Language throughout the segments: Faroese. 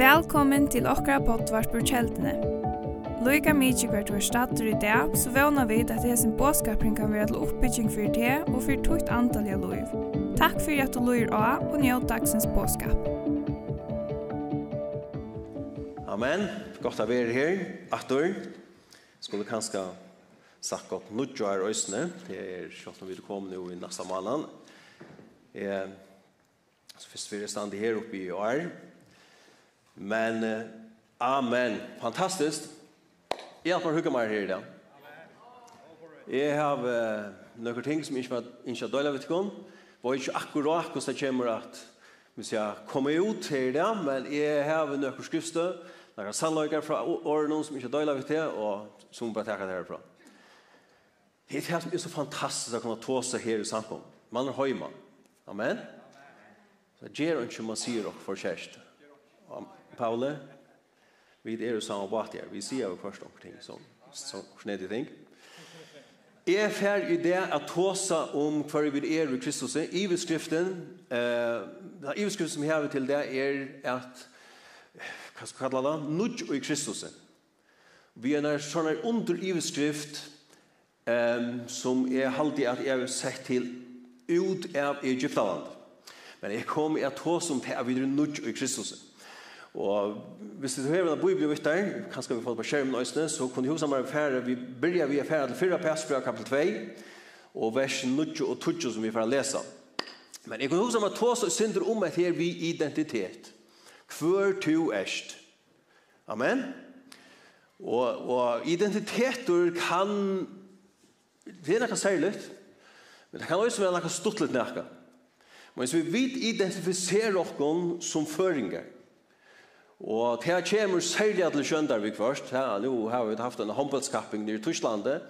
Velkommen til okra potvart på kjeldene. Loika mykje hvert var stater i dag, så vana vid at hesen båskapring kan være til oppbygging fyrir det og fyrir tukt antalliga loiv. Takk fyrir at du loir av og njød dagsens båskap. Amen. Godt å være her, Ator. Skulle kanskje sagt godt nødjar øysene. Det er kjøtt når vi kom nå i neste måned. Eh, Så først vil jeg stande her oppe i år. Men, uh, amen, fantastisk. Jeg har hukket meg her i dag. Jeg har uh, noen ting som ikke var ikke døyla vidt om. Det Var ikke akkurat hvordan det kommer at vi skal komme ut her i dag, men jeg har noen skrifter, noen sannløyker fra årene som ikke døyla vidt det, og som bare takker det herfra. Det er det som er så fantastisk å kunne ta seg her i samfunnet. Man er høymann. Amen. Amen. Så ger ikke man sier dere for kjæreste. Paule, vi er jo samme båt her. Vi sier jo først noen ting som, som snedige ting. Jeg er ferdig i det at tåsa om hver vi er i Kristus. I beskriften, eh, i beskriften som vi har til det er at, hva skal jeg kalle det, nudj i Kristus. Vi er en sånn under i beskrift eh, som er halvdig at jeg har sett til ut av Egyptaland. Men jeg kom i at hos om til at vi er nødt i Kristus. Og hvis du hører en bibel vitt der, kanskje vi får på skjermen øyne, så kunne vi huske meg færre, vi begynner vi færre til 4 Pesbra kapitel 2, og vers 9 og 20 som vi får lese. Men jeg kunne huske meg tås og synder om at her vi identitet. Hvor to erst. Amen. Og, og identiteter kan, det er noe særlig, men det kan også være noe stort litt noe. Men så vi vet identifiserer oss som føringer. Og til jeg kommer særlig til Kjøndarvik først. Ja, nå har vi haft en håndballskapping nere i Torslandet.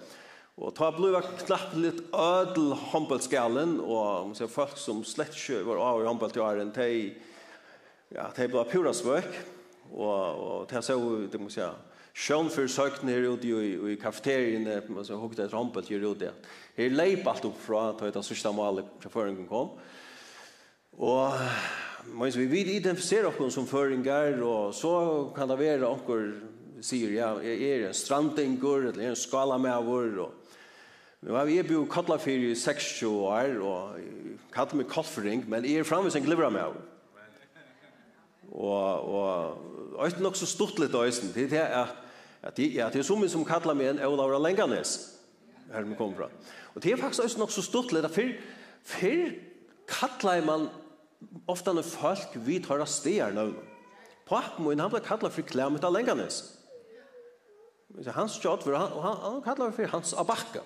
Og ta blod var knappt litt ødel håndballskalen. Og man ser folk som slett ikke var av i håndball til åren. De, ja, de ble pura svøk. Og, og til jeg så, det må jeg Sjøn for søkten her ute i, i kafeterien, man så hukte et rampelt her ute. Her leip alt opp fra, da det sørste målet fra føringen kom. Og Og men vi vid identifiserer oss som føringar, og så kan det være noen sier, ja, jeg er en strandingur, eller en er med vår, og Nu har vi er bo kallar fyrir 6 år og kallar mig koffering, men er framme sen glivra med. Og og øyst nok så lite øysten. Det er att at det er det som som kallar mig en Olaura Lenganes. Här vi kommer fra. Og det är faktiskt øyst nok så stuttligt at kallar man ofta när folk vi tar av stegar nu. Pappen min, han blir kallar för klämmet av Lenganes. Hans kjøtt, för han, han, han kallar för Hans Abakka.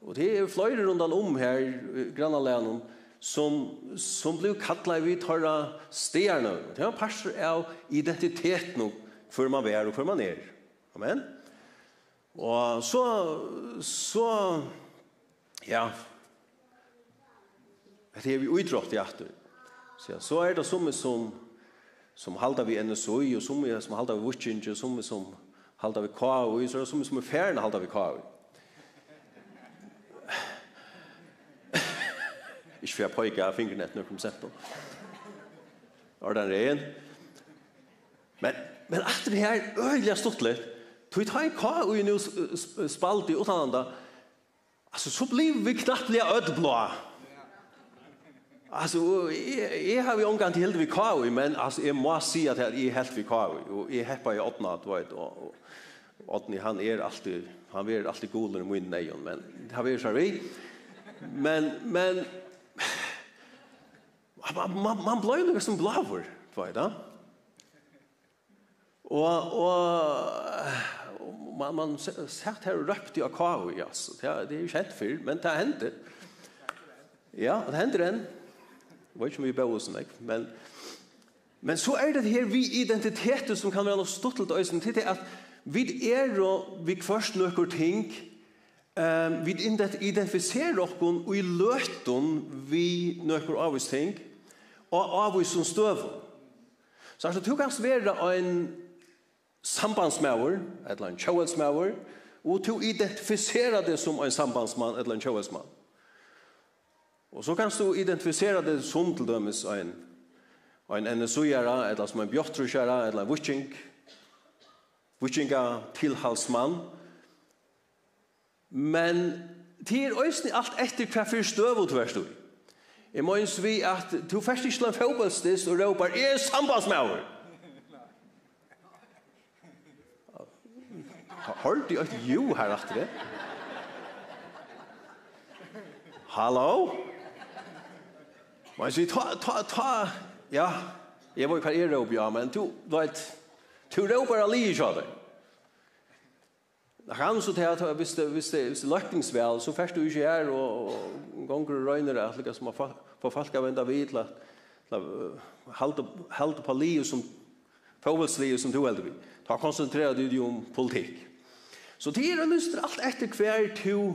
Och det är fløyre rundan om här, granna lennom, som, som blir kallar vi tar av stegar nu. Det är en parser av identitet nu, för man är och för man är. Amen. Och så, så, ja, Det er vi utrått i atter. Så, så er det som som som halda vi NSOI og som som halda vi Wuchinge og som som halda vi KAU så er det som som er færre halda vi KAU. Ikke for jeg pojker av fingrene etter noen sett på. Og den ren? Men, men etter det her øyelig stått litt, tog ta en KAU i en spalt i utlandet, altså så blir vi knappt litt ødblå. Ja Alltså jag har ju omgång till vi kvar men alltså jag måste säga att jag är helt vi kvar och jag heppar i åtna att vet och Otni han är alltid han är alltid god i min nejon men det har vi så vi. Men men man man, man blir ju som blaver vet du och och man man sagt här röpt jag kvar alltså det är ju skett för men det hände Ja, det händer den. Jeg vet ikke om vi bør oss meg, men, men så er det her vi identiteter som kan være noe stått til øyne til det at vi er og vi først nøkker ting, um, vi identifiserer oss og i løten vi nøkker oss ting, og av oss som støv. Så altså, du kan være en sambandsmauer, eller en kjøvelsmauer, og du identifiserer det som en sambandsmann, eller en kjøvelsmann. Og så kan du identifisere det som til dømes en, en NSU-gjæra, eller som en bjottrusgjæra, eller en vutsing, vutsinga tilhalsmann. Men det er øyne alt etter hva for støv ut hver støv. Jeg minns vi at du først ikke slår fotballstist og råper, er sambandsmauer! Har du et jo her etter det? Hallo? Man sier, ta, ta, ta, ja, jeg var jo er erob, ja, men du, du vet, du råper alli i kjøder. Når han så til at hvis det, hvis det, hvis det løktingsvel, så først du ikke her, og, og gonger og røyner det, slik som man folk av enda vid til at halte på li som fåvelslivet som du heldig vi. Ta konsentrera du om politikk. Så det er å lyst alt etter hver to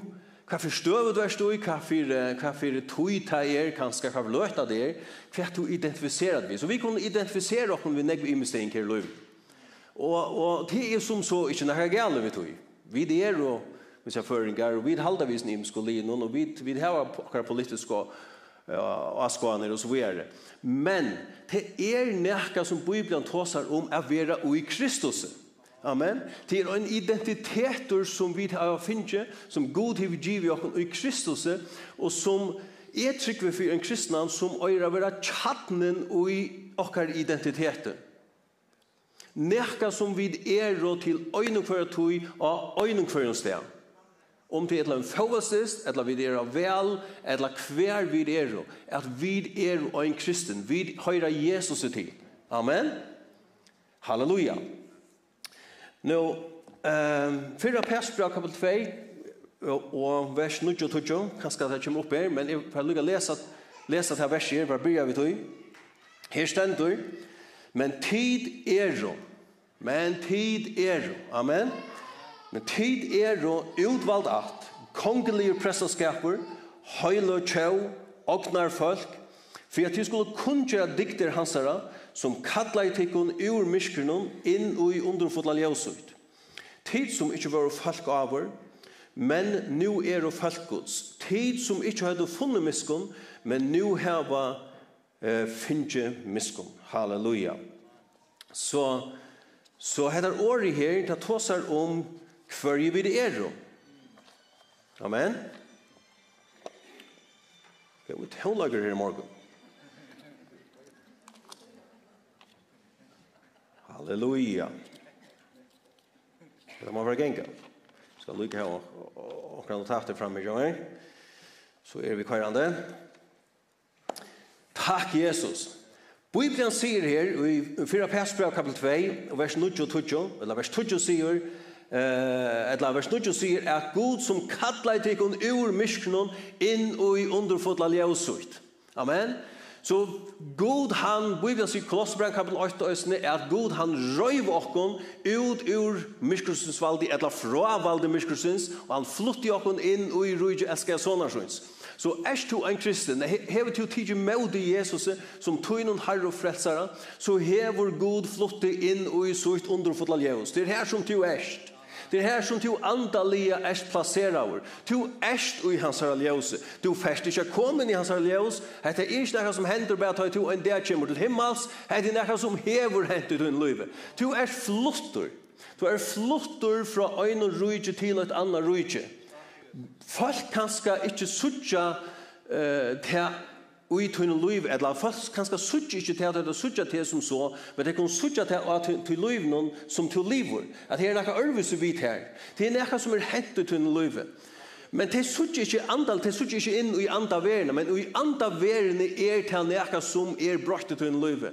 Hva for støv du er støy, hva for, hva for tøy ta er, kanskje hva for løyta det er, hva du identifiserer vi. Så vi kunne identifisere oss vi negv investering her i løy. Og, og det er som så ikke nære gale vi tøy. Vi er og vi ser føringar, og vi halda vi sin og vi, vi har akkurat politiske og askvaner og så videre. Men det er nekka som Bibelen tåsar om å være i Kristus. Kristus Amen. Det er en identitet som vi har finnet, som god har givet oss i Kristus, og som er trygg for en kristnan som øyre vera tjattnen og i okkar identitet. Nekka som vi er til øynung for at tog og øynung for en sted. Om det er en eller eller vi er vel, eller hver vi er, at vi er en kristen. Vi høyre Jesus til. Amen. Halleluja. Halleluja. Nå, um, fyrra Persbra kapitel 2 og vers 9 og 20, kanskje det kommer opp her, men jeg får lykke å lese, lese dette verset her, bare begynner vi tog. Her stendur, men tid er jo, men tid er jo, amen. Men tid er jo utvald at, kongelige prestaskaper, høyle tjau, ognar folk, for at de skulle kunngjøre dikter hans herre, som kallar i tikkun ur myskrenum inn ui underfotla ljósut. Tid som ikkje var folk avur, men nu er og folkgods. Tid som ikkje hadde funnet miskun, men nu heva eh, finnje miskun. Halleluja. Så, så heter året her, det tåsar om hver vi det er. Amen. Det er jo et her i morgen. Halleluja. Det må være genga. Skal lykke her og kan ta det frem i jorden. Så er vi kvarande. Takk, Jesus. Bibelen sier her, i 4. Persbrev kapitel 2, vers 9 og 20, eller vers 20 sier, eh alla vers nu sier at Gud som kallar dig ur misknon inn og i underfotla ljøsut. Amen. Så god han, Bibelen sier Kolossbrand kapitel 8 og øsne, er at god han røyv okkon ut ur myrskursens valdi, etla fra valdi myrskursens, og han flutti okkon inn og i rujtje elskar sonarsjons. Så er du en kristen, hever du tidsi med i Jesus som tog noen herre og frelsara, så hever god flutti inn og i sutt underfotla ljevus. Det er her som du erst. Det er her som du andalega erst placerar. Du erst i hans herre ljøse. Du fest ikke kommen i hans herre ljøse. Hette er ikke noe som hender bare til du en der kommer til himmels. Hette er noe som hever hent i din liv. Du er flottur. Du er flottur fra øyne rujtje til et annet rujtje. Folk kanska ikke suttja uh, til i tunne liv, eller folk kanskje suttje ikke til at det er suttje til som så, men det kan suttje til at til liv noen som til livor. At her er nekka ørvise vi her. Det er nekka som er hent i tunne liv. Men det suttje ikke andal, det suttje ikke inn i anda verene, men i anda verene er til nekka som er brakt i tunne liv.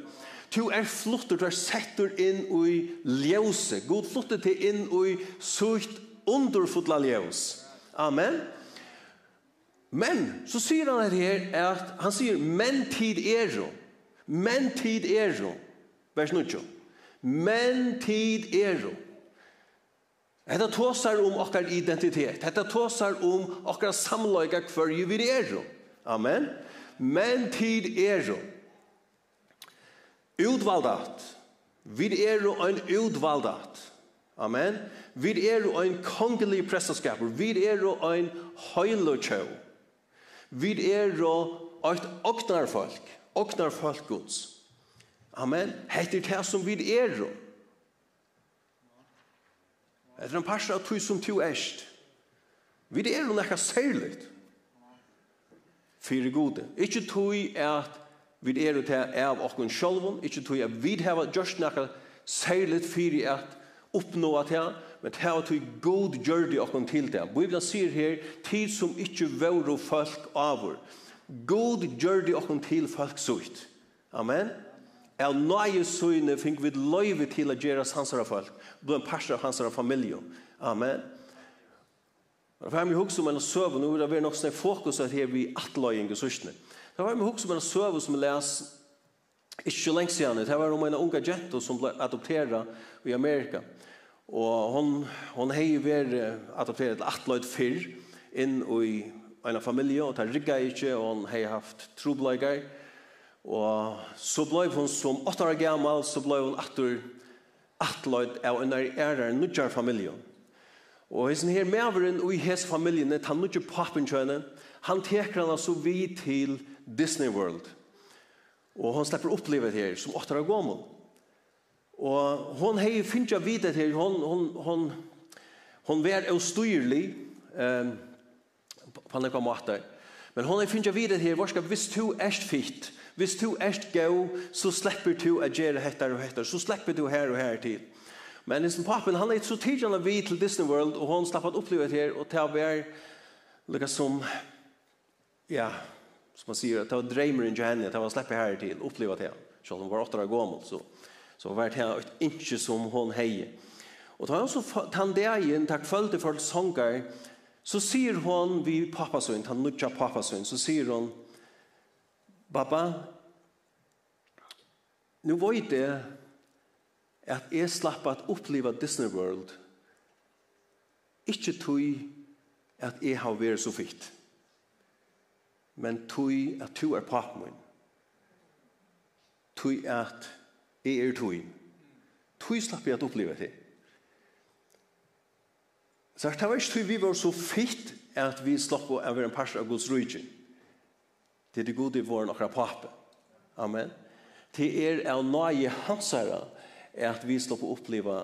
Du er flottur, du er settur inn i ljøse. God flottur til inn i sutt underfotla ljøs. Amen. Amen. Men, så sier han her, at, han sier, men tid er jo. Men tid er jo. Vers 9. Men tid er jo. Hetta tosar om okkar identitet. Hetta tosar om okkar samlaika hverju vi er jo. Amen. Men tid er jo. Utvaldat. Vi er jo ein utvaldat. Amen. Vi er jo ein kongelig prestaskapur. Vi er jo ein høylo. Vi er et oknar folk Guds. Amen. Hette det som vi er. Det er en parst av tog som tog erst. Vi er noe nekka særligt. Fyre gode. Ikke tog at vi er til av okken sjolvun, ikke tog at vi har gjort nekka særligt fyre at oppnå at det, men det har tog god gjør det åkken til det. Bibelen sier her, tid som ikke vore folk avur. God gjør det åkken til folk sutt. Amen. Er nøye søgne fink vi løyve til å gjøre hansara folk, blant en parser av hansara familie. Amen. Men for jeg husker om en søvn, vil det var nok sånn fokus her vi atløying og søsne. Det var jeg husker om en søvn som jeg les ikke lenge siden, det var om en unga jente som ble adopteret i Amerika. Og hon, hon hei vært adopteret til atløyt fyrr inn i en familie, og det rigga ikke, og hon hei haft trobleikar. Og så blei hon som 8 år gammal, så blei hon atur atløyd av en ære nødjar familie. Og hessen her medveren og i hess familien, han nødjar pappen kjønne, han teker han altså vi til Disney World. Og han slipper opplevet her som 8 år gammal. Og hon hei finnja vita til, hon, hon, hon, hon var avstyrlig um, på nekva måte. Men hon hei finnja vita til, varska, hvis du erst fitt, hvis du erst gau, så slipper du a gjere hettar og hettar, så slipper du her og her til. Men liksom pappen, han er så tidligere vi til Disney World, og hon slapp at oppleve det her, og til å være lukka som, ja, som man sier, til å dreimeren til henne, til å slippe her til, oppleve det her. Selv hun var åtta år gammel, så... Så var det her et ikke som hon heie. Og da han så tann dagen, takk følte folk sånger, så sier hon vi pappasøn, han nutja pappasøn, så sier hon Pappa, nu vet jeg at jeg slapp at oppleva Disney World ikke tog at jeg har vært så fikt, men tog at du er pappa min. Tog at Jeg er tog. Tog slapp jeg at oppleve det. Så det var ikke tog vi var så fitt at vi slapp å være en parst av Guds rydgen. Det er det gode i våren akkurat pape. Amen. Det er av nøye hans er at vi slapp å oppleve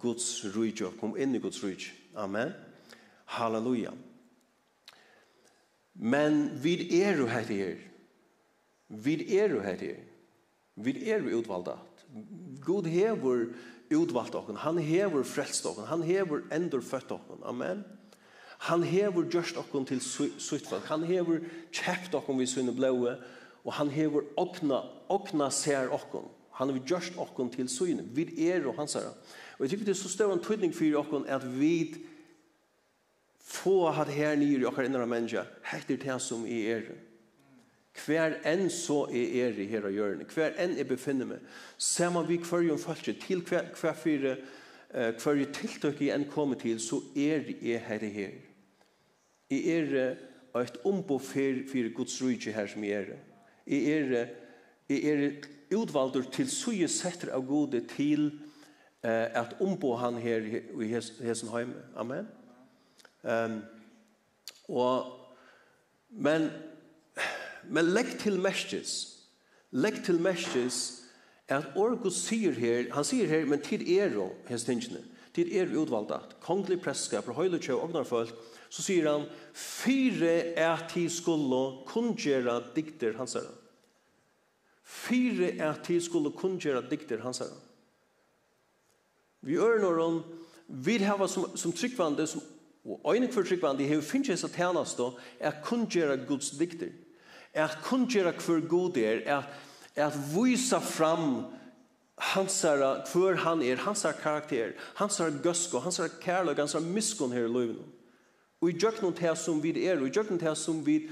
Guds rydgen og kom inn i Guds rydgen. Amen. Halleluja. Men vi er jo her. til Vi er jo her. Vi er jo utvalgt. God hever utvalgt okken, han hever frelst okken, han hever endur født okken, amen. Han hever gjørst okken til sutt folk, han hever kjept okken vi sunne blåe. og han hever okna, okna ser okken, han hever gjørst okken til sunne, vi er og hans herre. Og jeg tykker det er så større en tydning for okken at vi få hatt her nyr i okker innra menneska, hektir til som i er hver enn så er er i her og hjørne, hver enn jeg befinner meg, ser man vi hver jo følger til hver, hver fire, uh, hver jo tiltøk i enn kommer til, så er jeg her i her. Jeg er et ombo for, for Guds rydde her som jeg er. Jeg er, jeg er utvalder til suje setter av gode til uh, at ombo han her i Hesenheim. Amen. Um, og, men Men legg til mestis. Legg til mestis at Orgus sier her, han sier her, men tid er jo hans tingene. Tid er utvalda. Kongelig prestskap og høyletjø og folk, Så sier han, fire er til skulle kunngjera dikter hans herre. Fire er til skulle kunngjera dikter hans herre. Vi ørner om, vi har som, som tryggvande, som, og øyne for tryggvande, har finnes at tjeneste er kunngjera Guds dikter. Guds dikter at kunngjera hver god er, at, at vise fram hansara, hver han er, hansara karakter, hansara gøsko, hansara kærløk, hansara miskon her i løyven. Og i djøknum til som vi er, og i djøknum til som vi,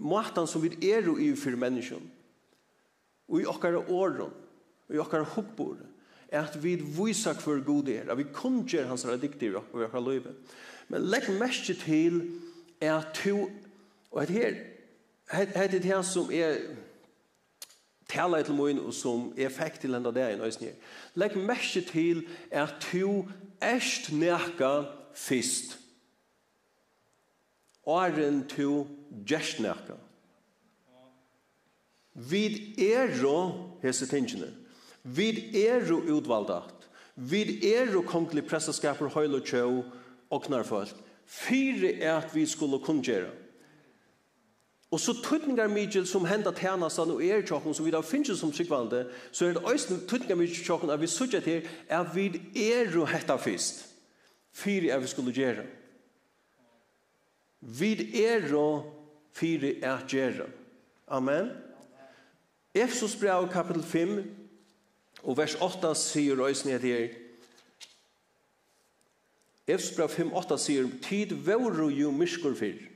måten som vi er i for menneskjon. Og i okkara åren, og i okkara hoppor, er at vi viser hver god er, at vi kun gjør hans dikter og i okkara løyven. Men legg mest til er at to, og at her, Hette det her som er tala til moin og som er fikk til enda der i nøysnir. Legg merke til at to erst nærka fyrst. Åren to gjerst nærka. Vid ero hese tingene. Vid ero utvaldat. Vid ero kongelig prestaskaper høylo tjau og knarfolk, Fyre er at vi skulle kunngjere. Fyre Og så tøtningar mykjel som henda tænastan og er tjokken som vi da finnes som tryggvande, så er det også tøtningar mykjel tjokken at vi sutja til at vi er jo hetta fyrst. Fyre er vi skulle gjøre. Vi er jo fyre er gjøre. Amen. Efsos brev kapitel 5 og vers 8 sier òsne at her Efsos brev 5, 8 sier Tid vore jo myskur fyrr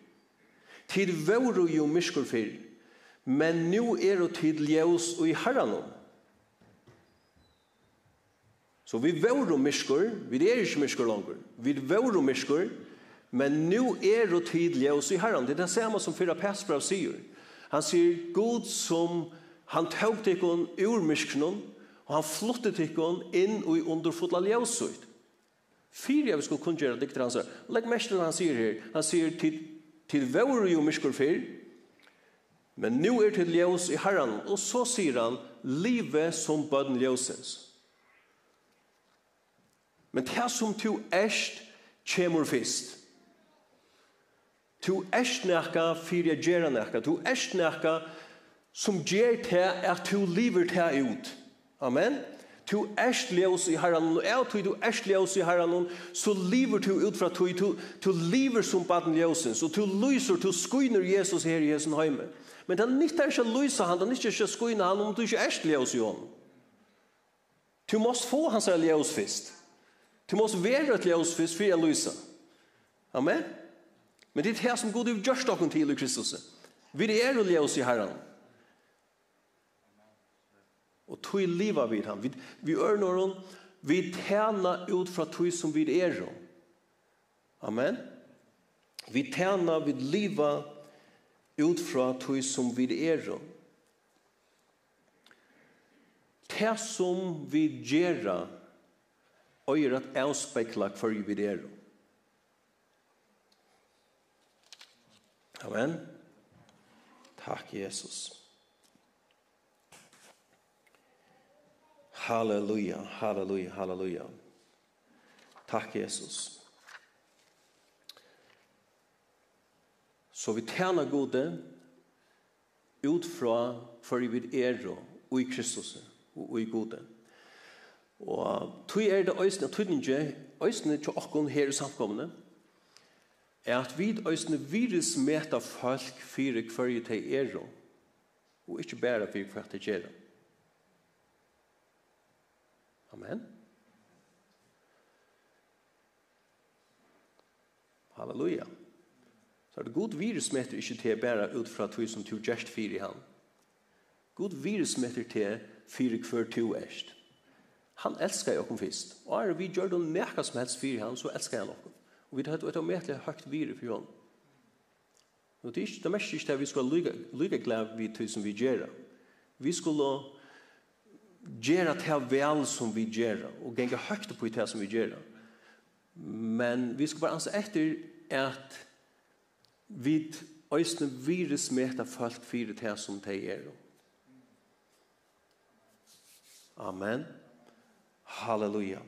Tid vore jo myskur fyr, men nu er det tid ljøs og i herran. Så vi våru myskur, vi er ikke myskur langer, vi våru myskur, men nu er det tid ljøs og i herran. Det er det samme som fyra Pesbrav sier. Han sier, God som han tog tikkun ur mysknun, og han flottet tikkun inn og i underfotla ljøsut. Fyra vi skulle kunngjøre dikter han sier, Legg mest til han sier her. Han sier til til vår jo mysker fyr, men nu er til ljøs i herran, og så sier han, livet som bøden ljøsens. Men det som tu erst, kjemur fyrst. Tu erst nekka fyrir gjerra nekka, tu erst nekka som gjer til at tu lever til ut. Amen. Amen Tu erst leos i herran, og er tu du erst leos i herran, så lever tu ut fra tu, tu, tu lever som baden leosens, og tu lyser, tu skuiner Jesus her i Jesu heime. Men han nytt er ikke lysa han, han nytt er ikke skuiner han, om du ikke erst leos i hon. Tu måst få hans her leos fyrst. Tu måst være et leos fyrst for jeg lysa. Amen? Men det er det som god i gjørst okken til i Kristus. Vi er leos i herran. Og tog liva vid han. Vi, vi ørner hon, vi tjena ut fra tog som vi er. Amen. Vi tjena vid liva ut fra tog som vi er. Det som vi gjera øyre at avspekla hver vi er hon. Amen. Takk, Jesus. Halleluja, halleluja, halleluja. Takk, Jesus. Så vi tjener gode ut fra for vi er og i Kristus og i gode. Og tog er det øyne, og tog ikke øyne til åkken her i samkommende, er at vi øyne virus møter folk for hver til er og ikke bare for hver til gjerne. Amen. Halleluja. Så er det god virus meter ikke til bare ut fra tog som tog gjerst fire i han. God virus meter til fire hver tog erst. Han elskar jo okken fyrst. Og er vi gjør det nekka som helst fire i han, så elskar han okkom. Og vi tar et ometelig høyt virus for han. Og det er ikke det mest ikke det vi skal lykke glede vi tog som vi gjør. Vi skulle gjøre det vel som vi gjør, og gjenge høyt på det som vi gjør. Men vi skal bare anse etter at vi øyne virus med at folk fyrer det som de gjør. Amen. Halleluja.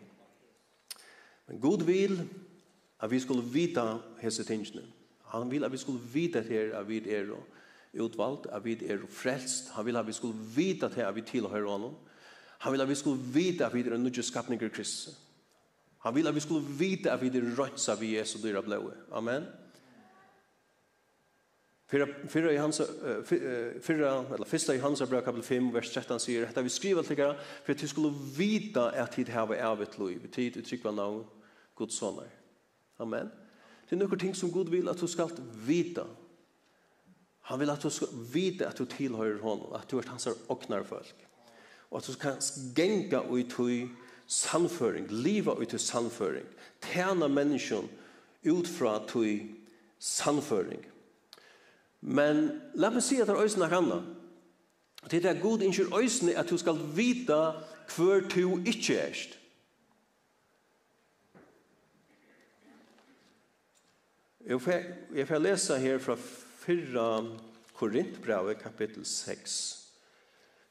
Men Gud vil at vi skulle vite hese tingene. Han vil at vi skulle vite her at vi er utvalgt, at vi er frelst. Han vil at vi skulle vite at vi tilhører honom. Han vil at vi skulle vite at vi er nødvendig skapninger Kristus. Han vil at vi skulle vite at vi er rønsa av Jesu dyra blåe. Amen. Fyra i hans, fyra, eller fyrsta i hans brev kapitel 5, vers 13 sier, Hetta vi skriver til dere, for at vi skulle vite at vi hava evigt vi tid utrykva navn, Guds soner. Amen. Det er noen ting som Gud vil at du skal vite. Han vil at du skal vite at du tilhører honom, at du er hans åknar folk og at du kan genga ut i sannføring, liva ut i sannføring, tjena menneskjon ut fra tui sannføring. Men la meg si at det er øyne henne. Det er god innskyr øyne at du skal vita hver du ikke erst. Jeg får, jeg får lese her fra 4 Korintbrevet kapittel 6.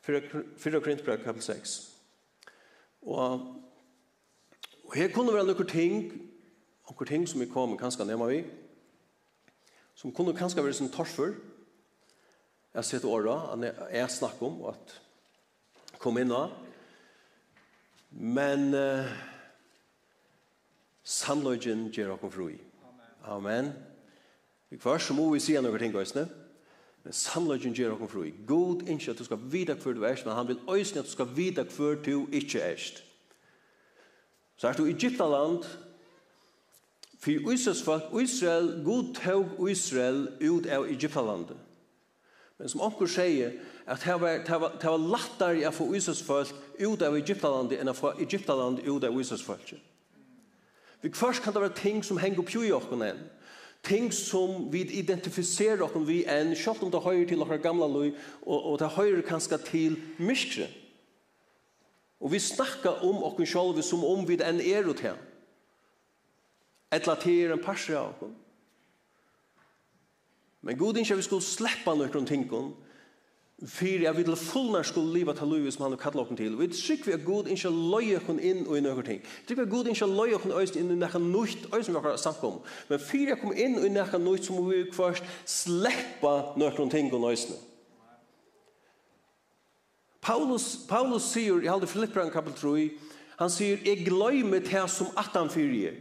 4 Korintbrev kapitel 6. Og, og her kunne være noen ting, noen ting som vi kom kanskje nærmere vi, som kunne kanskje være som torsfer, jeg har sett året, at jeg snakker om, og at kom inn av, men uh, sannløgjen gjør dere fru. Amen. Amen. Vi kvar så må vi si noen ting, gøysene. Amen. Men sannløgjen gjør dere fri. God ikke at du skal vite hver du erst, men han vil øyne at du skal vite hver du ikke erst. Så er du i Egyptaland, for Israels folk, Israel, God tog Israel ut av Egyptalandet. Men som onkur sier, at det var, det var, det var lattare å få Israels folk ut av Egyptalandet enn å få Egyptalandet ut av Israels folk. Vi først kan det være ting som henger på i åkken ting som vi identifiserer oss vi enn, selv om det høyer til dere gamla løy, og, og det høyer kanskje til myskre. Og vi snakker om oss selv som om vi enn er ut her. Etla til en parser av oss. Men god ikke vi skulle sleppa noen ting om, fyrir at vi til fullnar skulle liva til livet som han har kallat til. Vi trykker vi at god ikke løy okkur inn og i nøkker ting. Trykker vi at god ikke løy okken inn i nekka nøyt øyst som vi akkurat samkom. Men fyrir jeg kom inn i nekka nøyt så må vi først sleppa nøkker ting og nøysene. Paulus, Paulus sier, i halde Filippran kapitel 3, han sier, jeg gløymer til som at han fyrir.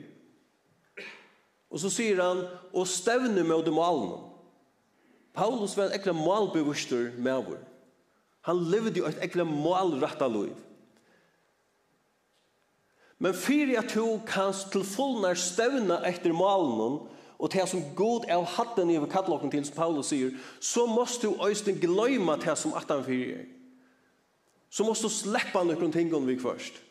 Og så sier han, og stevne med dem alnum. Paulus var en ekla malbevustur vår. Han levde jo et ekla malratta liv. Men fyrir at du kan til fullnar stevna etter malen og til som god er hatten i kattlokken til, som Paulus sier, så måst du øysten gløyma til som atan fyrir. Så måst du sleppa noen ting vi først.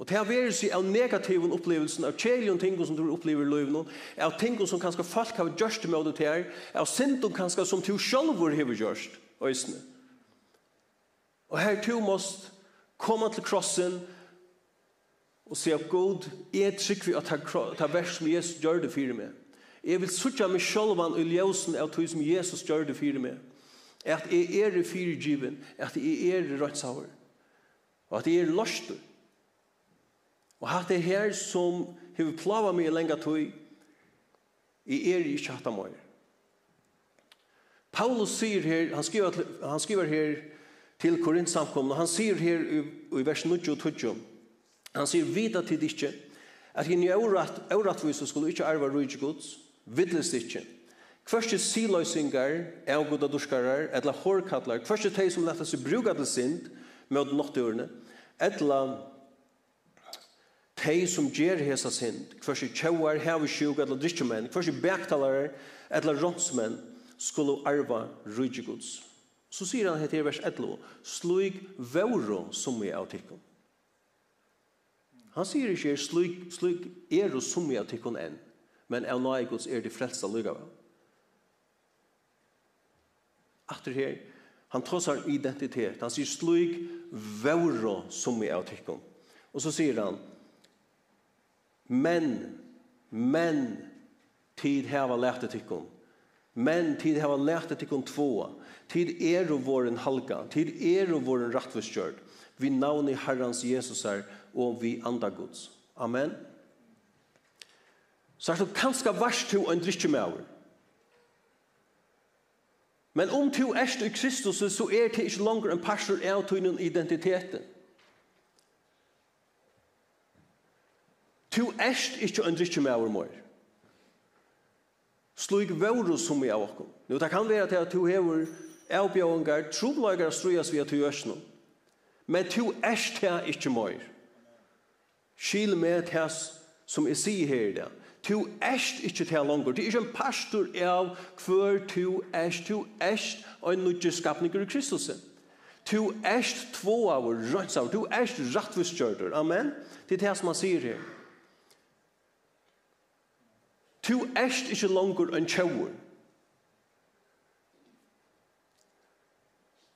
Og til å være seg av negative opplevelsen, av kjelige ting som du opplever i livet, av ting som kanskje folk har gjort med det til, av synd kanskje som du selv har gjort, øyne. Og her du måst komme til krossen og si at God, er trygg vi at ta vers som Jesus gjør det for meg. Jeg vil sutja meg sjølvan i ljøsen av tog som Jesus gjør det for meg. At jeg er i fyrirgiven, at jeg er i rødsaver, og at jeg er løster. Og hatt det her som hefur plava mig i lenga tøy, i er i kjata møyre. Paulus sier her, han skriver, han skriver her til Korintsamkomna, han sier her i, i vers 9 og 20, han sier vita til dikkje, at hinn i årat, åratvis skulle ikkje arva rujtje gods, vidles ikkje. Kvørste siløysingar, avgoda duskarar, etla hårkattlar, kvørste teg som letta seg bruga til sind, møt nottørene, etla tei som gjør hesa sind, kvarsi tjauar, hevi sjuk, eller drittjumenn, kvarsi som bektalere, eller rånsmenn, skulle arva rydgjegods. Så sier han her i vers 11, «Sluig våro som vi av tikkun». Han sier ikke «sluig, sluig ero som vi av tikkun enn», men av naigods er de frelsta lugava. Atter her, han tåsar identitet, han sier «sluig våro som vi av tikkun». Og så sier han, Men, men, tid heva lærte tikkun. Men tid heva lærte tikkun tvåa. Tid er og våren halka. Tid er og våren rattvurskjørd. Vi navn i Herrens Jesus her, og vi andra Guds. Amen. Så er det kanskje verst til en drikke med over. Men om du erst i Kristus, så er det ikke langer en pastor av tøynen identiteten. Tu erst ikkje ein drikkje med over mor. Slug våru som vi av okkom. Nå, det kan være til at tu hever avbjøyngar, troblagar strujas vi at tu gjørsnum. Men tu erst her ikkje mor. Skil med til som jeg sier her i det. Tu erst ikkje til langer. Det er ikkje en pastor av hver tu erst. Tu erst og en nødje skapninger i Kristus. Tu erst tvo av og rønns. Tu erst rettvistkjørter. Amen. Det er det som han sier her. Tu erst ikkje langur enn tjauur.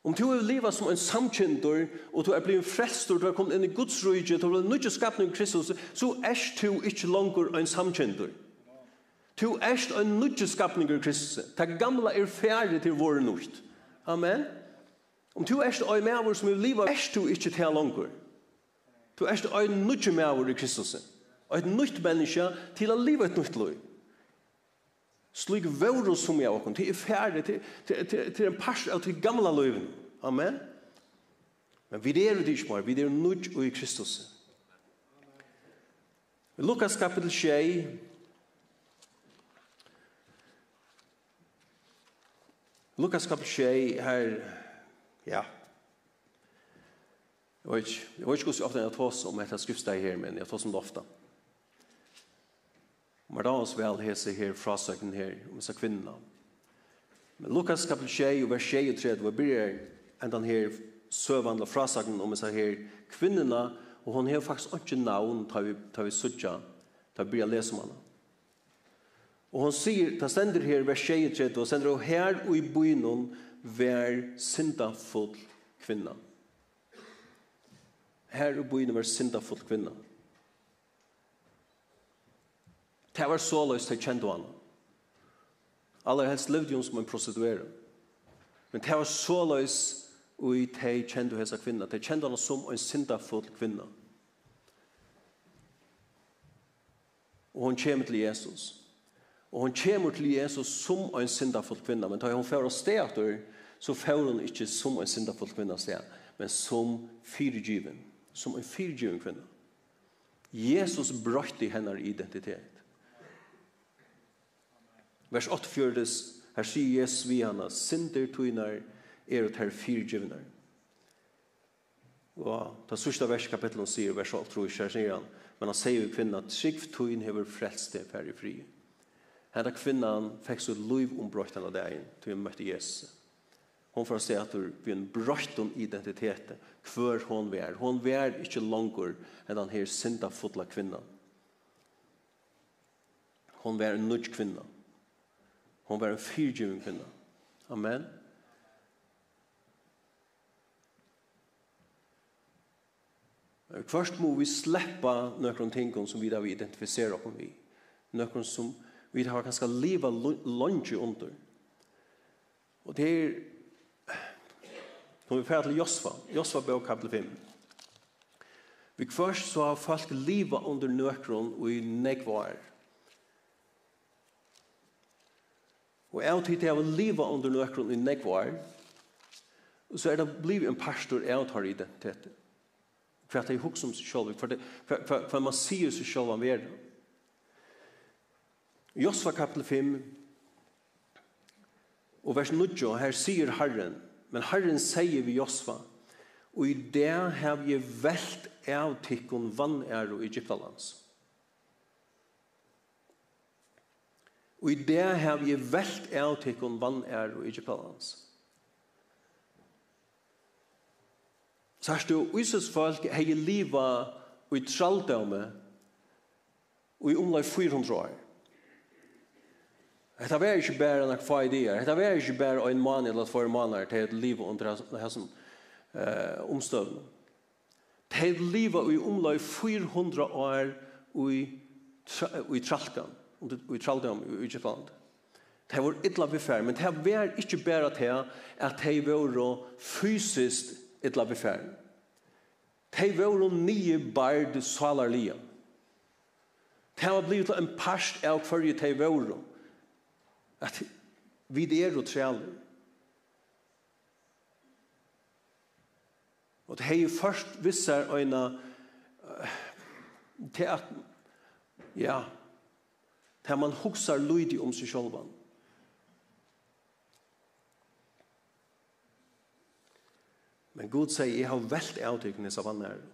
Om tu er leva som en samkjendur, og tu er blivit frestur, du er kommet inn i Guds rujtje, du er blivit skapning Kristus, så erst tu ikkje langur enn samkjendur. Tu erst en nudje skapning Kristus. Ta gamla er ferdig til våre nudje. Amen. Om du erst en meavur som er leva, erst du ikkje til langur. Du erst en nudje meavur i Kristus. Eit et nytt menneske til å leva et nytt liv. Slik vore som jeg åkken, til er ferdig, til, til, til, til en pars av til gamla løyven. Amen. Men vi er det ikke vi er nødt og i Kristus. Lukas kapitel 6, Lukas kapitel 6 her, ja, jeg vet ikke, jeg vet ikke hvordan jeg tar oss om etter skriftsteg her, men jeg tar oss om det ofte. Og mer da oss vel hese her frasøkken her om disse kvinnerne. Men Lukas kapitel 6 og vers 23 hvor blir enn den her søvandla frasøkken om disse her kvinnerne, og hon har faktisk ikke navn tar vi, tar vi suttja tar vi blir lese om henne. Og hon sier, ta sender her vers 6 og sender og her og i bynon vær syndafull kvinna. Her og bynon vær syndafull kvinna. Det var så løst til kjent han. Aller helst levde hun som en prostituere. Men det var så løst og de kjente hese kvinna. De kjente henne som en syndafull kvinna. Og hun kommer til Jesus. Og hun kommer til Jesus som en syndafull kvinna. Men da hun får sted etter, så får hun ikke som en syndafull kvinna sted, men som fyrgiven. Som en fyrgiven kvinna. Jesus brøtte hennar identitet. Vers 8 fjördes, her sier Jesus vi hana, synder tøyner er og ter fyrgivner. Og ta sørste vers kapitlet sier, vers 8, tror jeg, sier han, men han sier jo kvinna, trygg tøyn hever frelst det færre fri. Henne kvinnan fikk så liv ombrøyt av deg til hun møtte Jesus. Hon får se at hun blir en brøyt identitet, hver hon vi er. Hon vi er ikke langer enn den her sinda fotla kvinnan. Hon vi er en nudj kvinnan. Hon var en fyrtjuvig kvinna. Amen. Først må vi sleppa nøkron ting som vi da vi identifiserer oss med. Nøkron som vi har kanskje livet lunge under. Og det er Når vi fer til Josfa. Josfa bør kapitel 5. Vi først så har folk livet under nøkron og i negvar. Og jeg tid til jeg vil leve under nøkron i nekvar, og så er det blivet en pastor jeg tar identitet. For at jeg husker om seg selv, for, det, for, for, for man sier seg selv om verden. Josva kapitel 5, og vers 9, her sier Herren, men Herren sier vi Josva, og i det har vi velt av tikkun vann er og Egyptalands. Og i det har vi velt av til kun vann er og ikke kallans. Så har du Jesus folk hei liva og i tralldømme og i omlai 400 år. Det var ikke bare en akfa ideer. Det var ikke bare en mann eller två mannar til et liv under hessen eh, omstøvn. Til livet i omlai 400 år og i tralldømme i Traldheim i Egyptland. Det var illa befær, men det var ikke bare til at det var fysisk illa befær. Det var nye bard salarlige. Det var blitt en parst av hverje det var. At vi er og trealer. Og det er først visser øyne til at ja, der man huxar lydig om seg själva. Men Gud sier, jeg har vält avtyckning av annars.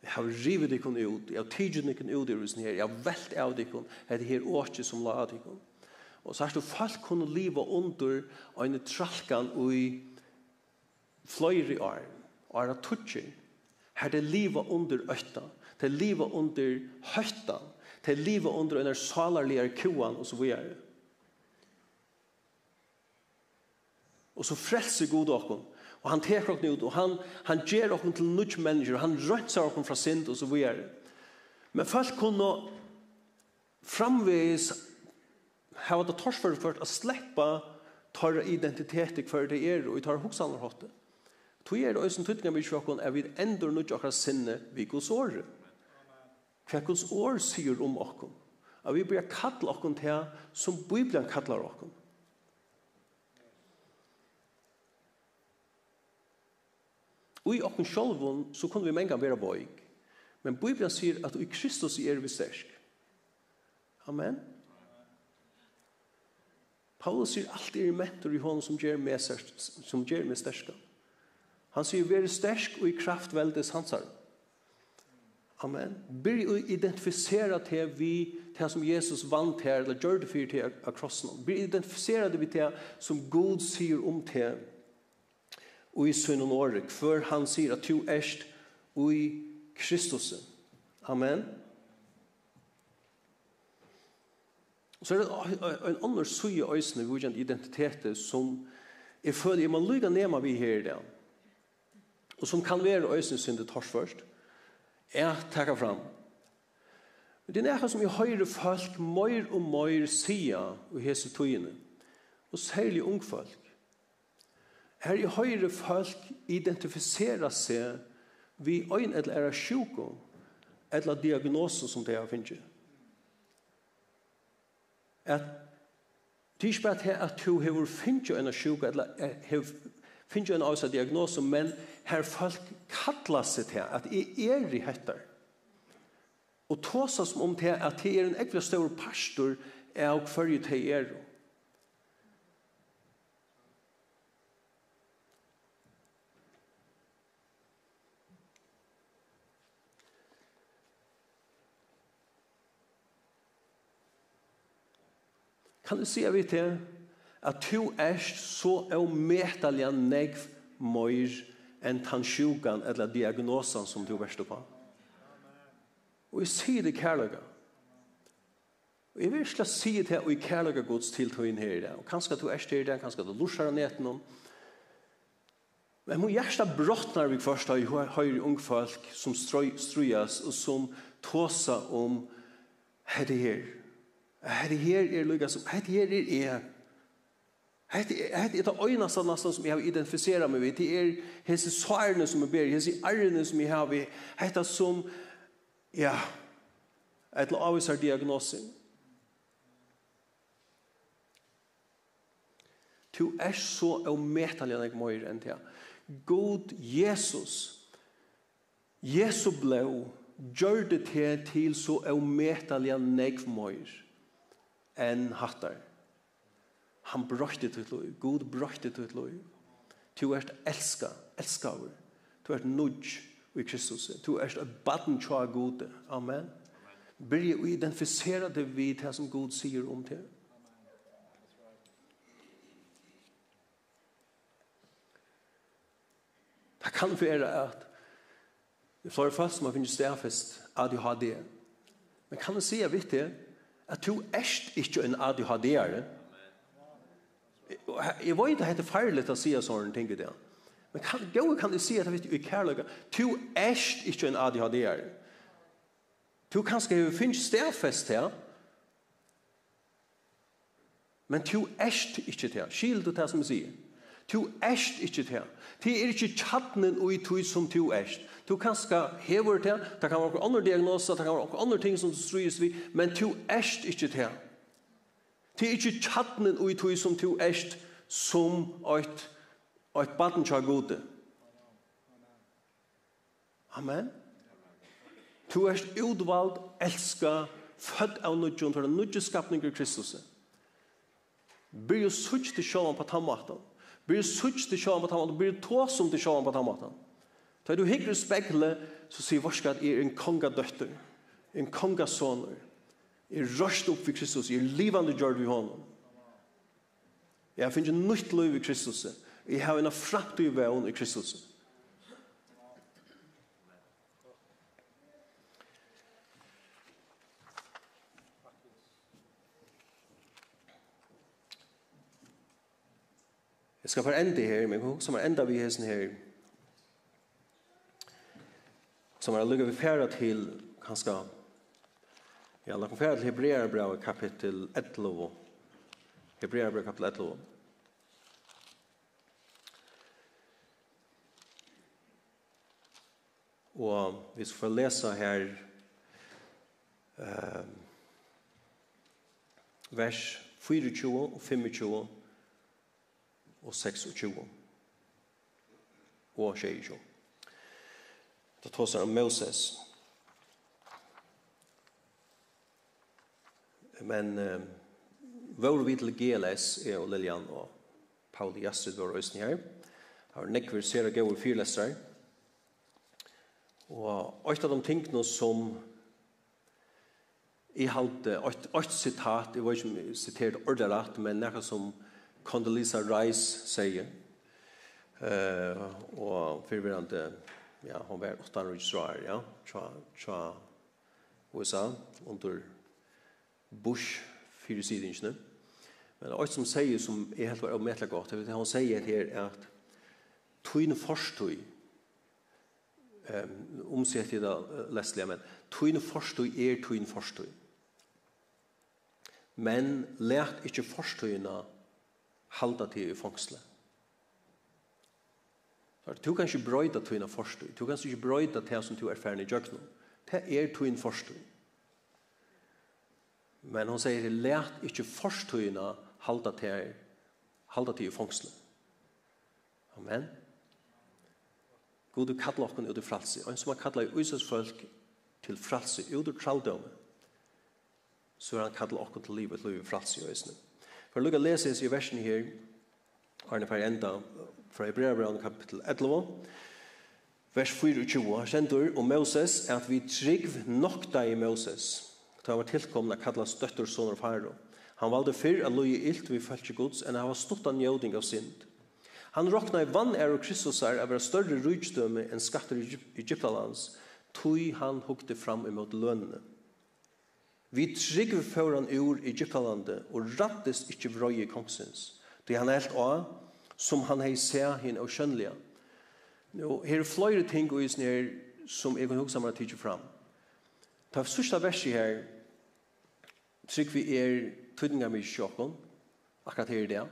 Jeg har rivet ikon ut, jeg har tidgjent ikon ut i rusen her, jeg har velt av ikon, det her åkje som la av ikon. Og så er det folk kunne liva under en tralkan i fløyri år, og er tutsi, her det liva under øtta, til livet under høytan, til livet under en salarlige kuan, og så videre. Og så frelser god åkken, og han teker åkken ut, og han, han gjør åkken til nødt mennesker, og han rønser åkken fra sind, og så videre. Men folk kunne framvis hava det torsførført å sleppa tar identitet i hver det er, og i tar hoksanerhåttet. Tog er det også en tydning av vi kjøkken er vi ender nødt akkurat sinne vi går såret. Hva Guds år sier om okken. At vi blir kattla okken til som Bibelen kattlar okken. Og i okken sjolvun så kunne vi mengan vera boig. Men Bibelen sier at i Kristus er vi stersk. Amen. Paulus sier alt er mentor i hånden som gjør meg. Som gjør meg stersk. Han sier, vi er stersk og i kraft veldes hans. Amen. Bør å identifisere til vi, til som Jesus vant her, eller gjør det for til av krossen. Bør å identifisere det vi til som God sier om til, og i sønnen året, før han sier at du erst og i Kristus. Amen. Så er det en annen søye øyne vi kjent identitetet som jeg føler jeg må lykke nema vi her i det. Og som kan være øyne syndet tors først er takka fram. Men det er nekka som jeg høyre folk møyr og møyr sia og hese tøyene, og særlig ung folk. Her i høyre folk identifisera seg vi øyn eller er sjuko, eller diagnosen som det har finnet. At Det er ikke bare at du har finnet en sjuk, eller har finner en avsa diagnose, men her folk kallar seg til at jeg er i hettar. Og tåsa som om til at jeg er en ekvist stor pastor er og fyrir til jeg er. Kan du si av vi til at du erst så er avmetaliga negv møyr enn tan sjukan eller diagnosan som du verst på. Og jeg sier det kærlega. Og jeg vil ikke si det her og i kærlega gods til tøyen her i det. Og kanskje du erst her i det, kanskje du lursar av neten om. Men må hjärsta brottnar vi først har høyre ung folk som strujas og som tåsa om hette her. Hette her er lukka som, hette her er jeg. Hetta er ta eina sanna som eg har identifisera meg við. Det er hesa særne som eg ber, hesa ærne som eg har. Hetta som ja, etla avvis har diagnosen. Tu er så au enn nei møyr enn tja. God Jesus, Jesus blå, gjør det til so så ometelig enn eg møyr enn hattar. Han brøkte til liv. God brøkte til liv. Du er elska, elska over. Du er nudj i Kristus. Du er et baden tja gode. Amen. Byrje å identifisere det vi det som God sier om til. Det kan være at det slår fast som man finner stedfest ADHD. Men kan du si, jeg at du er ikke en ADHD-are, Jeg vet ikke at det er farlig å si sånne ting i det. Men kan, gode kan du si at jeg vet ikke i. Du er ikke en ADHD-er. Du kanskje har finnet stedfest her. Men du er ikke til. Skil du det som jeg sier. Du er ikke til. Det er ikke tjattnen og i tog som du er. Du kanskje hever til. Det kan være andre diagnoser, det kan være andre ting som du strys vi. Men du er ikke til. Det er ikke tjattnen ui tui som tu erst som eit, eit baden tja gode. Amen. Tu erst utvald, elska, født av nudjon, for nudjon skapning i Kristus. Byr jo sutt til sjåan på tammaktan. Byr jo sutt til sjåan på tammaktan. Byr jo tåsom til sjåan på tammaktan. Da du hikker i spekle, så sier varska at er en kongadøtter, en kongasoner. Jeg er røst opp for Kristus. Er livande gjør vi honom. Jeg finner nytt liv i Kristus. Jeg har en framtid vevn i Kristus. Jeg skal bare ende her, men som er enda vi hesten her, som er lukket vi færre til kanskje Ja, la konfera til Hebreerbrev kapittel 11. Hebreerbrev kapittel 11. Og vi skal få lese her eh, vers 24 og 25 og 26 og 26. Det tar seg Moses. Moses. Men eh, vår vi til GLS, er og Lilian og Paul Jastrid var også her. Det var nekver ser og gøyre fyrlesere. Og et av de tingene som jeg halte, et sitat, jeg var ikke sitert ordet men noe som Condoleezza Rice sier, uh, og fyrverande, ja, hun var 8 år i Israel, ja, tja, tja, USA, under Bush fyrir sidingene. Men alt som sier som er helt var avmetla godt, det han sier her er at tøyne forstøy um, omsett i det leslige, men tøyne forstøy er tøyne forstøy. Men lært ikke forstøyene halda til i fangsle. Du kan ikke brøyda tøyne forstøy. Du kan ikke brøyda til som du er ferdig i jøkken. Det er tøyne forstøy. Men hon säger lärt inte förståna halda till halda till fångslen. Amen. God du kallar oss ut i fralse. Og en som har kallat Jesus folk til fralse, ut i traldom, så er han kallar oss til livet, livet fralse i øsene. For lukka leses i versen her, Arne Per enda, fra Hebreabraun kapitel 11, vers 24, kjentur om Moses, at vi trygg nokta i Moses, da han var tilkomna kalla støttur sonur faro. Han valde fyrr a loje ilt vi følge gods enn han var stått av av synd. Han rokna i vann er og Kristusar av vera større rujtdømme enn skatter i Egyptalands, tui han hukte fram imot lønne. Vi trygg foran ur Egyptalande og rattes ikkje vrøye kongsins, det han helt av, som han hei se hin og skjønnelige. Nå, her er flere ting og isen her som jeg kan hukse meg tidsi fram. Ta sørsta versi her, trygg vi er tydninga med sjokken, akkurat her i det.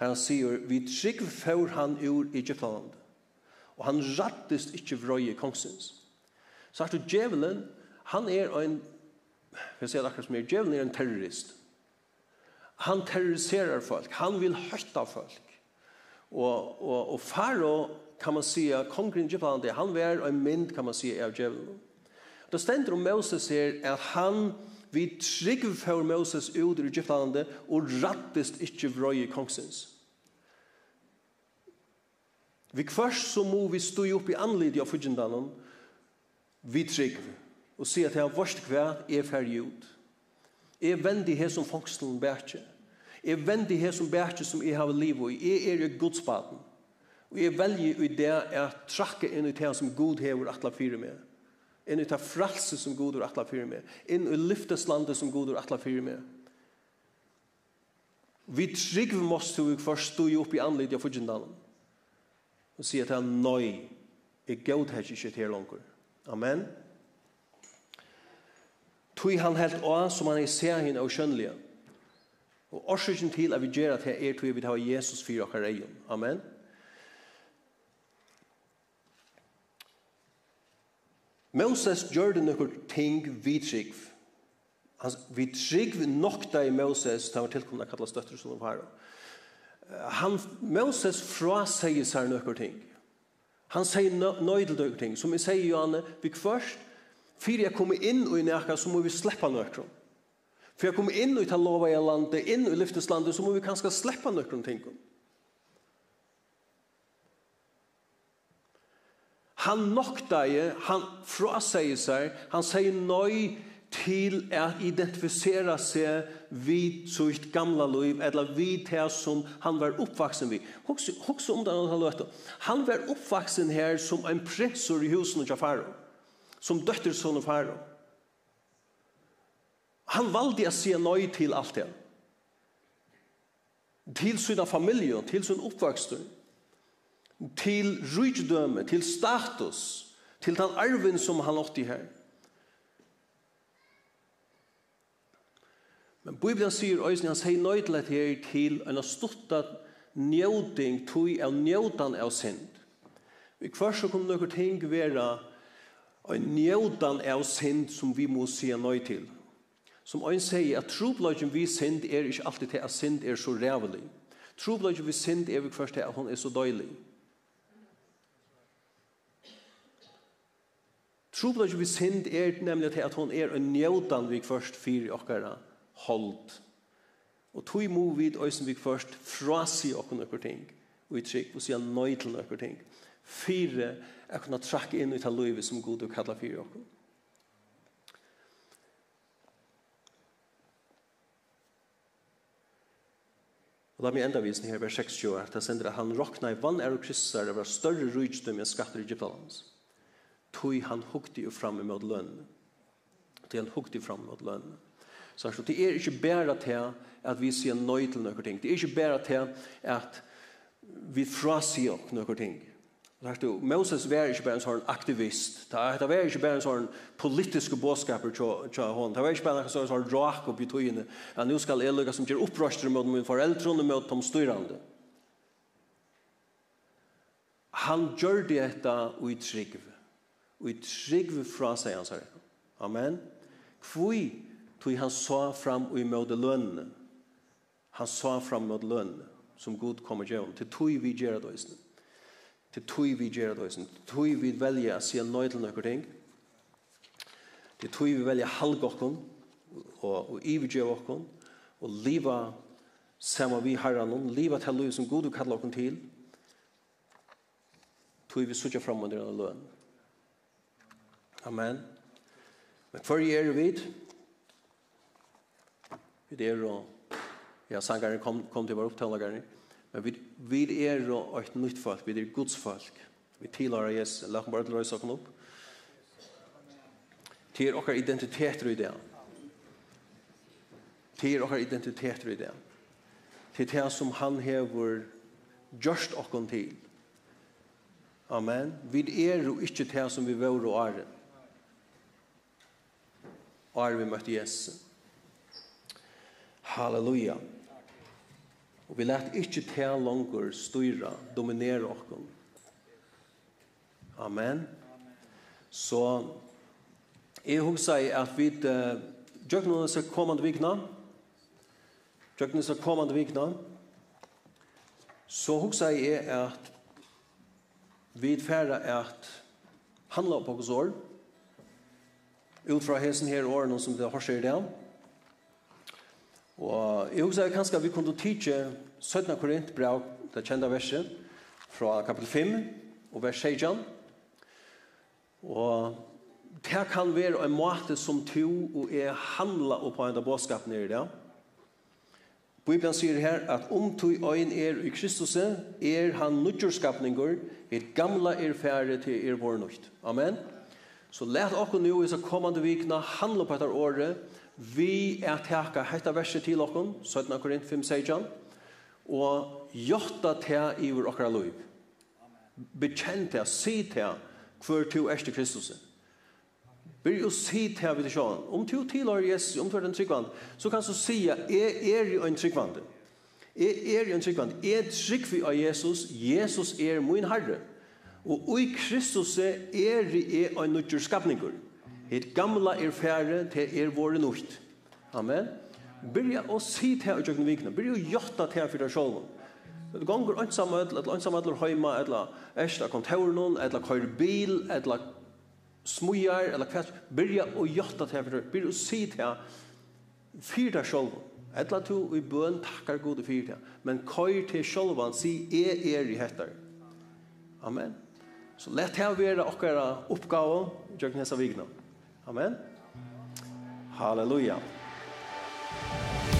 Her han sier, vi trygg før han ur Egyptaland, og han rattist ikkje vrøye kongsins. Så er det djevelen, han er en, jeg sier det akkurat som er, djevelen er en terrorist. Han terroriserer folk, han vil høyta folk. Og, og, og faro, kan man säga, kongren Egyptaland, han var en mynd, kan man säga, av djevelen. Det stender om Moses her, at han, han, Vi trygg for Moses ut i Egyptlandet og rattest ikke vrøy i kongsens. Vi kvørst så må vi stå opp i anlidig av fudgendanen, vi trygg, og si at jeg varst hver er ferdig ut. Jeg vendig her som fangstelen bærtje. Jeg vendig her som bærtje som jeg har liv i. Jeg er i godspaten. Og jeg velger i det jeg trakker inn i det som god hever atla fire meg inn i ta fralse som god og atla fyrir meg, inn i lyfteslandet som god og atla fyrir meg. Vi trygg måste vi først stå opp i anledd av fudgjendalen og si at han nøy er god her ikke til langer. Amen. Tui han helt å, som han er ser henne og skjønnelige. Og årsøkjen til at vi gjør at her er tui vi tar Jesus fyrir okkar egen. Amen. Amen. Moses gjør det noen ting vi trygg. Han, vi trygg nok i Moses, da han var tilkommet av kallet støtter som var. Han, Moses fraseier seg noen ting. Han sier nøy til noen ting. Som vi sier, Johanne, vi først, fyrir jeg kommer inn og i nekka, så må vi slippe noen. For jeg kommer inn og i ta lova i landet, inn og i lyfteslandet, så må vi kanskje sleppa noen ting. Han noktaje, han fraseier seg, han sier nøy til å identifisere seg vid sitt gamla liv, eller vid det som han var oppvaksen vid. Hoks om det han løte. Han var oppvaksen her som en pressor i husen av Faro, som døtterson av Faro. Han valde å si nøy til alt det. Til sin familie, til sin oppvaksen til rydgdøme, til status, til den arven som han åtti her. Men Bibelen sier øyne, han sier nøydlet her til en stutta njøding, tog av njødan av synd. Vi kvart så kommer noen ting være en njødan av synd som vi må si nøy til. Som øyne sier at trobløgjen vi synd er ikke alltid til at synd er så rævelig. Trobløgjen vi synd er vi kvart til at hun er så døylig. Trobladje vi synd er nemlig til at hun er en njødan vi først fyr i okkara hold. Og tog må vi øysen vi først frasi okkara nokkur ting og i trygg og sier nøy til nokkur ting. Fyre er kunne trakke inn i ta løyve som god og kalla fyre okkara. Og la meg enda visen her, vers 26, at han sender at han rokna i vann er og kristser over større rydgdom enn skatter i Egyptalands tog han hukte jo fram imot lønn. Tog han hukte jo fram imot lønn. Så det er ikke bare til at vi sier nøy til noen ting. Det er ikke bare til at vi frasier opp noen ting. Sagt du, Moses var ikke bare en sånn aktivist. Det var ikke bare en sånn politisk bådskaper til hon. Det var ikke bare en sånn, sånn rak opp i togene. At nå skal jeg lukke som gjør opprøster mot min foreldre og mot de styrande. Han gjør det etter og i trygve og i trygg fra seg hans herre. Amen. Kvui tog han sa fram og i møte lønene. Han sa fram mot lønene som Gud kommer til Til tog vi gjør det høysen. Til tog vi gjør det høysen. Til tog vi velger å si nøy til noen ting. Til tog vi velger halg okken og, og ivergjør okken og liva saman vi herran og liva til løy som Gud kallar okken til. Tog vi sutja fram under lønene Amen. Men hver er vi? Vi er og ja, sangaren kom, kom til vår opptalagare. Men vi, vi er og et nytt folk, vi er Guds folk. Vi tilhører Jesus. La oss bare til å saken opp. Til er okkar identiteter i det. Til er dere identiteter i det. Til det som han hever gjørst dere til. Amen. Vi er jo ikke det som vi var og er er vi møtte Jesus. Halleluja. Og vi lät ikke til langer styra, dominera oss. Amen. Så jeg husker at vi uh, gjør så kommende vikna, gjør så kommende vikna, så husker jeg at vi færre at handla på oss år, ut fra hesen her årene som det har skjer det. Og jeg husker kanskje vi kunne tige 17. Korint brev, det kjente verset, fra kapitel 5 og vers 16. Og det kan være en måte som to og er handla på en av bådskapen i det. Bibelen sier her at om tog øyn er i Kristus, er han nødgjørskapninger, er gamla er færre til er vår nødt. Amen. Amen. Så let oss nu i så kommande vikna handla på etter året. Vi er teka hetta verset til okkur, 17. Korint 5, 16, og jotta te iver okkara loiv. Bekjent te, si te, hver tu erste Kristus. Bør jo si te vid sjåan. Om tu tilhör Jesus, om tu er en tryggvand, så kan du sia, er, er jo en tryggvand. Er, er jo en tryggvand. Er tryggvi av Jesus, Jesus er min herre. Og i Kristus er i er en nødgjør skapninger. Et gamla er færre til er våre nødt. Amen. Byrja å si til å kjøkken vikene. Byrja å gjøtta til å deg sjålen. Det gonger ønsamme et, eller ønsamme et, eller høyma, eller æsla kontoren, eller køyre bil, eller smujar, eller kvart. Byrja å gjøtta til for deg. Byrja å si til å deg sjålen. Etla to i bøn takkar gode fyrir til. Men køyr til sjolvan, si, er er i hettar. Amen. Så lett her være okkara oppgave gjør nesa vigna. Amen. Halleluja. Halleluja.